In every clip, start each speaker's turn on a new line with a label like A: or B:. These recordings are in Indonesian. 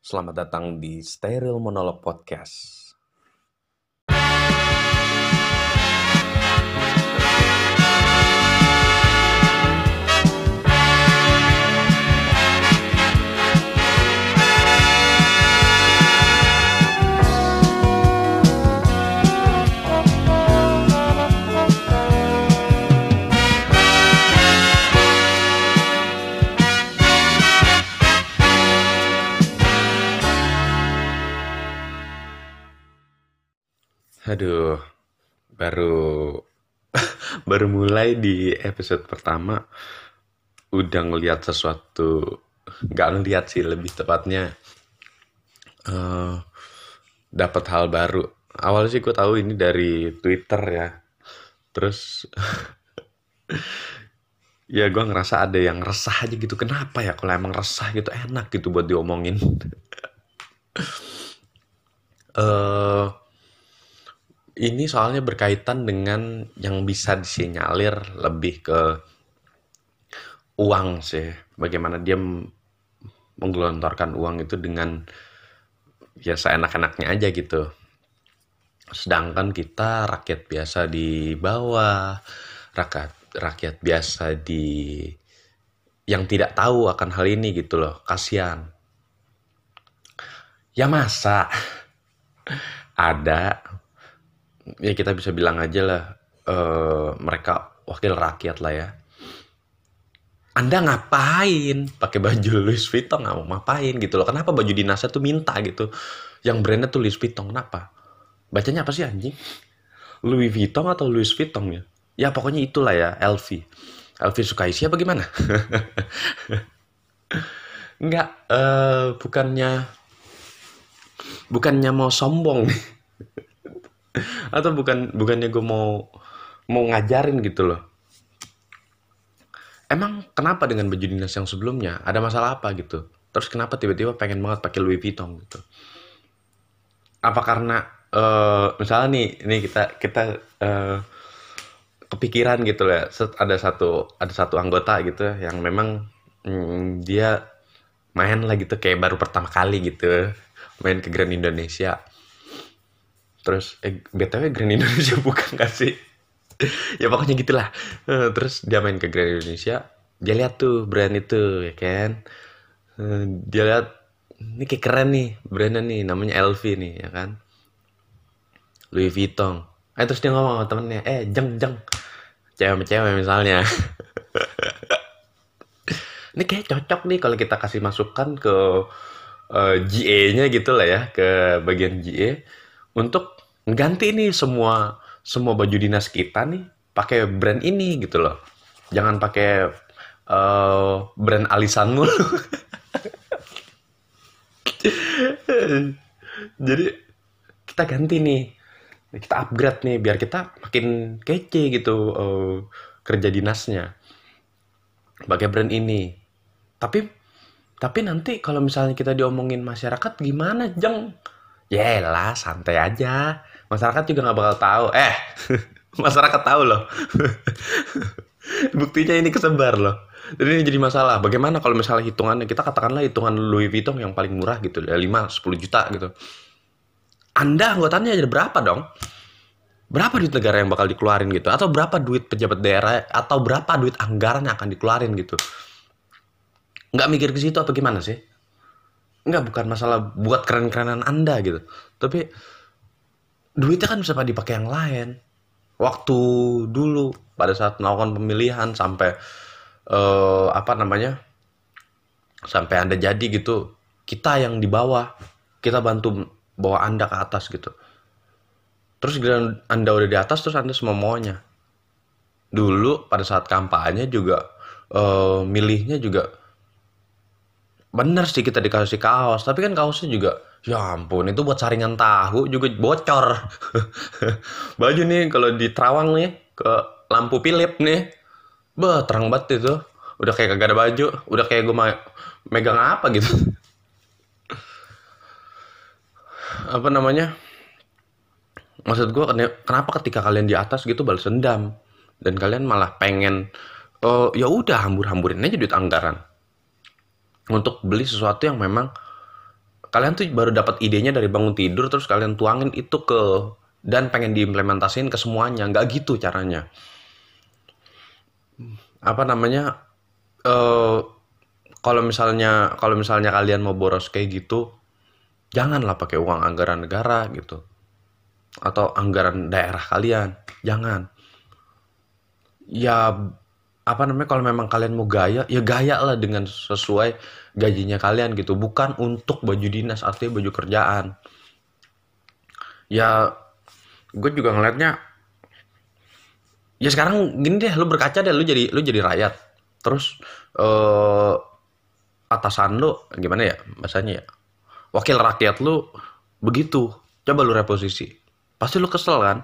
A: Selamat datang di Steril Monolog Podcast. Aduh, baru baru mulai di episode pertama udah ngelihat sesuatu nggak ngelihat sih lebih tepatnya eh dapat hal baru. Awalnya sih gue tahu ini dari Twitter ya. Terus ya gue ngerasa ada yang resah aja gitu. Kenapa ya kalau emang resah gitu enak gitu buat diomongin. Eh ini soalnya berkaitan dengan yang bisa disinyalir lebih ke uang sih. Bagaimana dia menggelontorkan uang itu dengan ya seenak-enaknya aja gitu. Sedangkan kita rakyat biasa di bawah, rakyat rakyat biasa di yang tidak tahu akan hal ini gitu loh. Kasihan. Ya masa ada ya kita bisa bilang aja lah eh, mereka wakil rakyat lah ya. Anda ngapain pakai baju Louis Vuitton nggak mau ngapain gitu loh. Kenapa baju dinasnya tuh minta gitu. Yang brandnya tuh Louis Vuitton kenapa? Bacanya apa sih anjing? Louis Vuitton atau Louis Vuitton ya? Ya pokoknya itulah ya LV. LV Sukaisi apa gimana? Enggak, eh bukannya bukannya mau sombong nih. Atau bukan bukannya gue mau mau ngajarin gitu loh. Emang kenapa dengan baju dinas yang sebelumnya? Ada masalah apa gitu? Terus kenapa tiba-tiba pengen banget pakai Louis Vuitton gitu? Apa karena eh misalnya nih, ini kita kita eh, kepikiran gitu ya, set- ada satu ada satu anggota gitu yang memang mm, dia main lah gitu kayak baru pertama kali gitu main ke Grand Indonesia. Terus eh BTW Grand Indonesia bukan gak sih? ya pokoknya gitulah. Eh, Terus dia main ke Grand Indonesia, dia lihat tuh brand itu ya kan. Eh, Dia lihat ini kayak keren nih brandnya nih namanya LV nih ya kan. Louis Vuitton. Eh terus dia ngomong sama temennya, eh jeng jeng. Cewek sama cewek misalnya. Ini kayak cocok nih kalau kita kasih masukan ke eh, GA-nya gitu lah ya, ke bagian GA untuk ganti nih semua semua baju dinas kita nih pakai brand ini gitu loh. Jangan pakai eh, brand alisan. Jadi kita ganti nih, kita upgrade nih biar kita makin kece gitu eh, kerja dinasnya pakai brand ini. Tapi tapi nanti kalau misalnya kita diomongin masyarakat gimana, Jeng? Yaelah, santai aja. Masyarakat juga nggak bakal tahu. Eh, masyarakat tahu loh. Buktinya ini kesebar loh. Jadi ini jadi masalah. Bagaimana kalau misalnya hitungannya kita katakanlah hitungan Louis Vuitton yang paling murah gitu, ya 5 10 juta gitu. Anda anggotanya ada berapa dong? Berapa duit negara yang bakal dikeluarin gitu? Atau berapa duit pejabat daerah atau berapa duit anggaran yang akan dikeluarin gitu? Nggak mikir ke situ apa gimana sih? Nggak, bukan masalah buat keren-kerenan Anda gitu. Tapi duitnya kan bisa dipakai yang lain. Waktu dulu pada saat melakukan pemilihan sampai eh, apa namanya? Sampai Anda jadi gitu, kita yang di bawah, kita bantu bawa Anda ke atas gitu. Terus giliran Anda udah di atas terus Anda semua maunya. Dulu pada saat kampanye juga eh, milihnya juga bener sih kita dikasih kaos, tapi kan kaosnya juga ya ampun itu buat saringan tahu juga bocor. Baju nih kalau di Terawang nih ke lampu Philip nih, bah terang banget itu. Udah kayak kagak ada baju, udah kayak gue megang apa gitu. Apa namanya? Maksud gue kenapa ketika kalian di atas gitu balas dendam dan kalian malah pengen oh ya udah hambur-hamburin aja duit anggaran untuk beli sesuatu yang memang kalian tuh baru dapat idenya dari bangun tidur terus kalian tuangin itu ke dan pengen diimplementasiin ke semuanya. Nggak gitu caranya. Apa namanya? Eh kalau misalnya kalau misalnya kalian mau boros kayak gitu janganlah pakai uang anggaran negara gitu. Atau anggaran daerah kalian. Jangan. Ya apa namanya kalau memang kalian mau gaya ya gaya lah dengan sesuai gajinya kalian gitu. Bukan untuk baju dinas artinya baju kerjaan. Ya gue juga ngeliatnya ya sekarang gini deh lu berkaca deh lu jadi lu jadi rakyat. Terus eh atasan lu gimana ya bahasanya ya? Wakil rakyat lu begitu. Coba lu reposisi. Pasti lu kesel kan?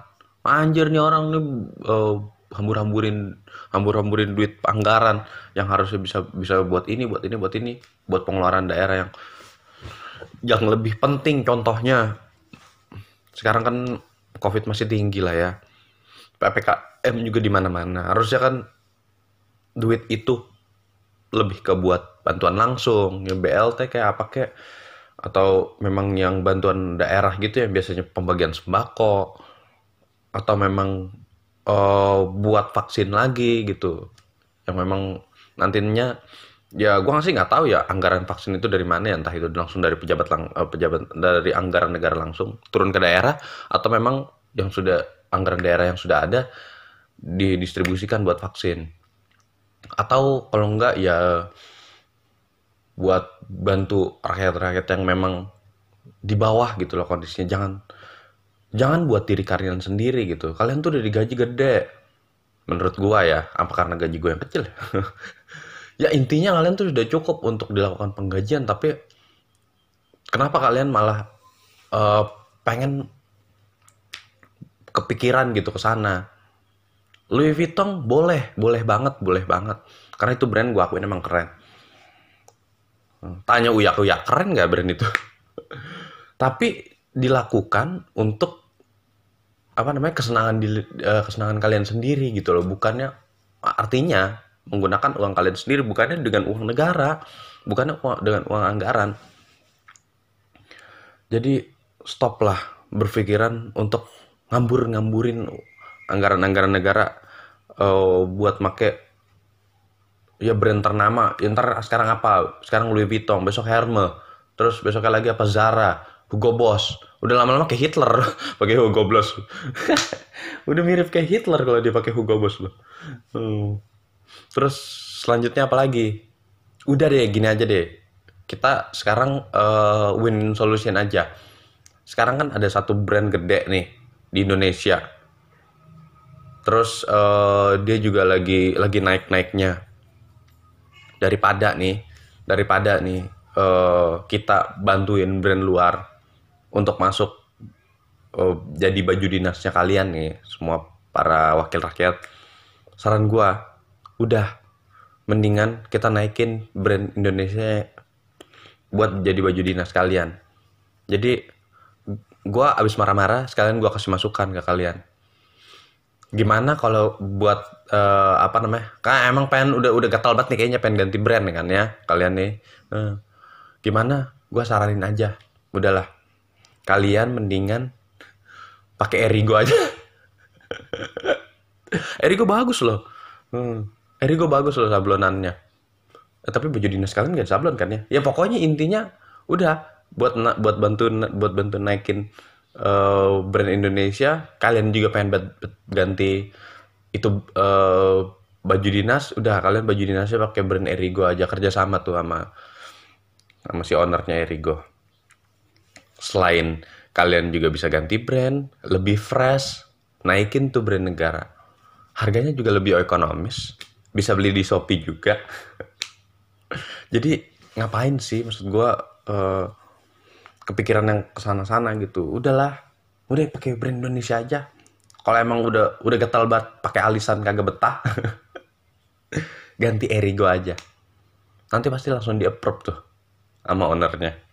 A: Anjir nih orang nih eh, hambur-hamburin hambur-hamburin duit anggaran yang harusnya bisa bisa buat ini buat ini buat ini buat pengeluaran daerah yang yang lebih penting contohnya. Sekarang kan covid masih tinggi lah ya. Ppkm juga di mana-mana. Harusnya kan duit itu lebih ke buat bantuan langsung ya BLT kayak apa kayak atau memang yang bantuan daerah gitu yang biasanya pembagian sembako atau memang eh, buat vaksin lagi gitu. Yang memang nantinya ya gua sih nggak tahu ya anggaran vaksin itu dari mana ya. Entah itu langsung dari pejabat lang, eh, pejabat dari anggaran negara langsung turun ke daerah atau memang yang sudah anggaran daerah yang sudah ada didistribusikan buat vaksin. Atau kalau enggak ya buat bantu rakyat-rakyat yang memang di bawah gitu loh kondisinya. Jangan jangan buat diri kalian sendiri gitu. Kalian tuh udah digaji gede. Menurut gua ya apa karena gaji gua yang kecil ya? ya intinya kalian tuh sudah cukup untuk dilakukan penggajian tapi kenapa kalian malah eh, pengen kepikiran gitu ke sana? Louis Vuitton boleh boleh banget boleh banget. Karena itu brand gua akuin emang keren. Tanya uyak uyak keren nggak brand itu? Tapi dilakukan untuk apa namanya kesenangan di eh, kesenangan kalian sendiri gitu loh. Bukannya artinya menggunakan uang kalian sendiri bukannya dengan uang negara bukannya uang- dengan uang anggaran. Jadi stoplah berpikiran untuk ngambur-ngamburin anggaran-anggaran negara eh, buat make ya brand ternama. Ya, ntar sekarang apa? Sekarang Louis Vuitton besok Hermes. Terus besoknya lagi apa? Zara Hugo Boss. Udah lama-lama kayak Hitler pakai Hugo Boss. Udah mirip kayak Hitler kalau dia pakai Hugo Boss loh. Hmm. terus selanjutnya apa lagi? Udah deh gini aja deh. Kita sekarang eh, win solution aja. Sekarang kan ada satu brand gede nih di Indonesia. Terus eh, dia juga lagi lagi naik-naiknya. Daripada nih daripada nih eh, kita bantuin brand luar untuk masuk eh, jadi baju dinasnya kalian nih semua para wakil rakyat. Saran gua udah mendingan kita naikin brand Indonesia buat jadi baju dinas kalian. Jadi gua abis marah-marah sekalian gua kasih masukan ke kalian. Gimana kalau buat eh, apa namanya? Kan emang pengen udah udah gatal banget nih kayaknya pengen ganti brand kan ya kalian nih. Eh, gimana? Gua saranin aja. Udahlah kalian mendingan pakai Erigo aja. Erigo bagus loh. Hmm. Erigo bagus loh sablonannya. Eh, tapi baju dinas kalian gak sablon kan ya? Ya pokoknya intinya udah buat na- buat bantu buat bantu naikin eh, brand Indonesia kalian juga pengen ganti itu eh, baju dinas udah kalian baju dinasnya pakai brand Erigo aja kerja sama tuh sama sama si ownernya Erigo selain kalian juga bisa ganti brand lebih fresh naikin tuh brand negara. Harganya juga lebih ekonomis bisa beli di Shopee juga. Jadi ngapain sih? Maksud gua eh, kepikiran yang ke sana-sana gitu. Udahlah udah pakai brand Indonesia aja. Kalau emang udah udah getal banget pakai alisan kagak betah ganti Erigo aja. Nanti pasti langsung di approve tuh sama ownernya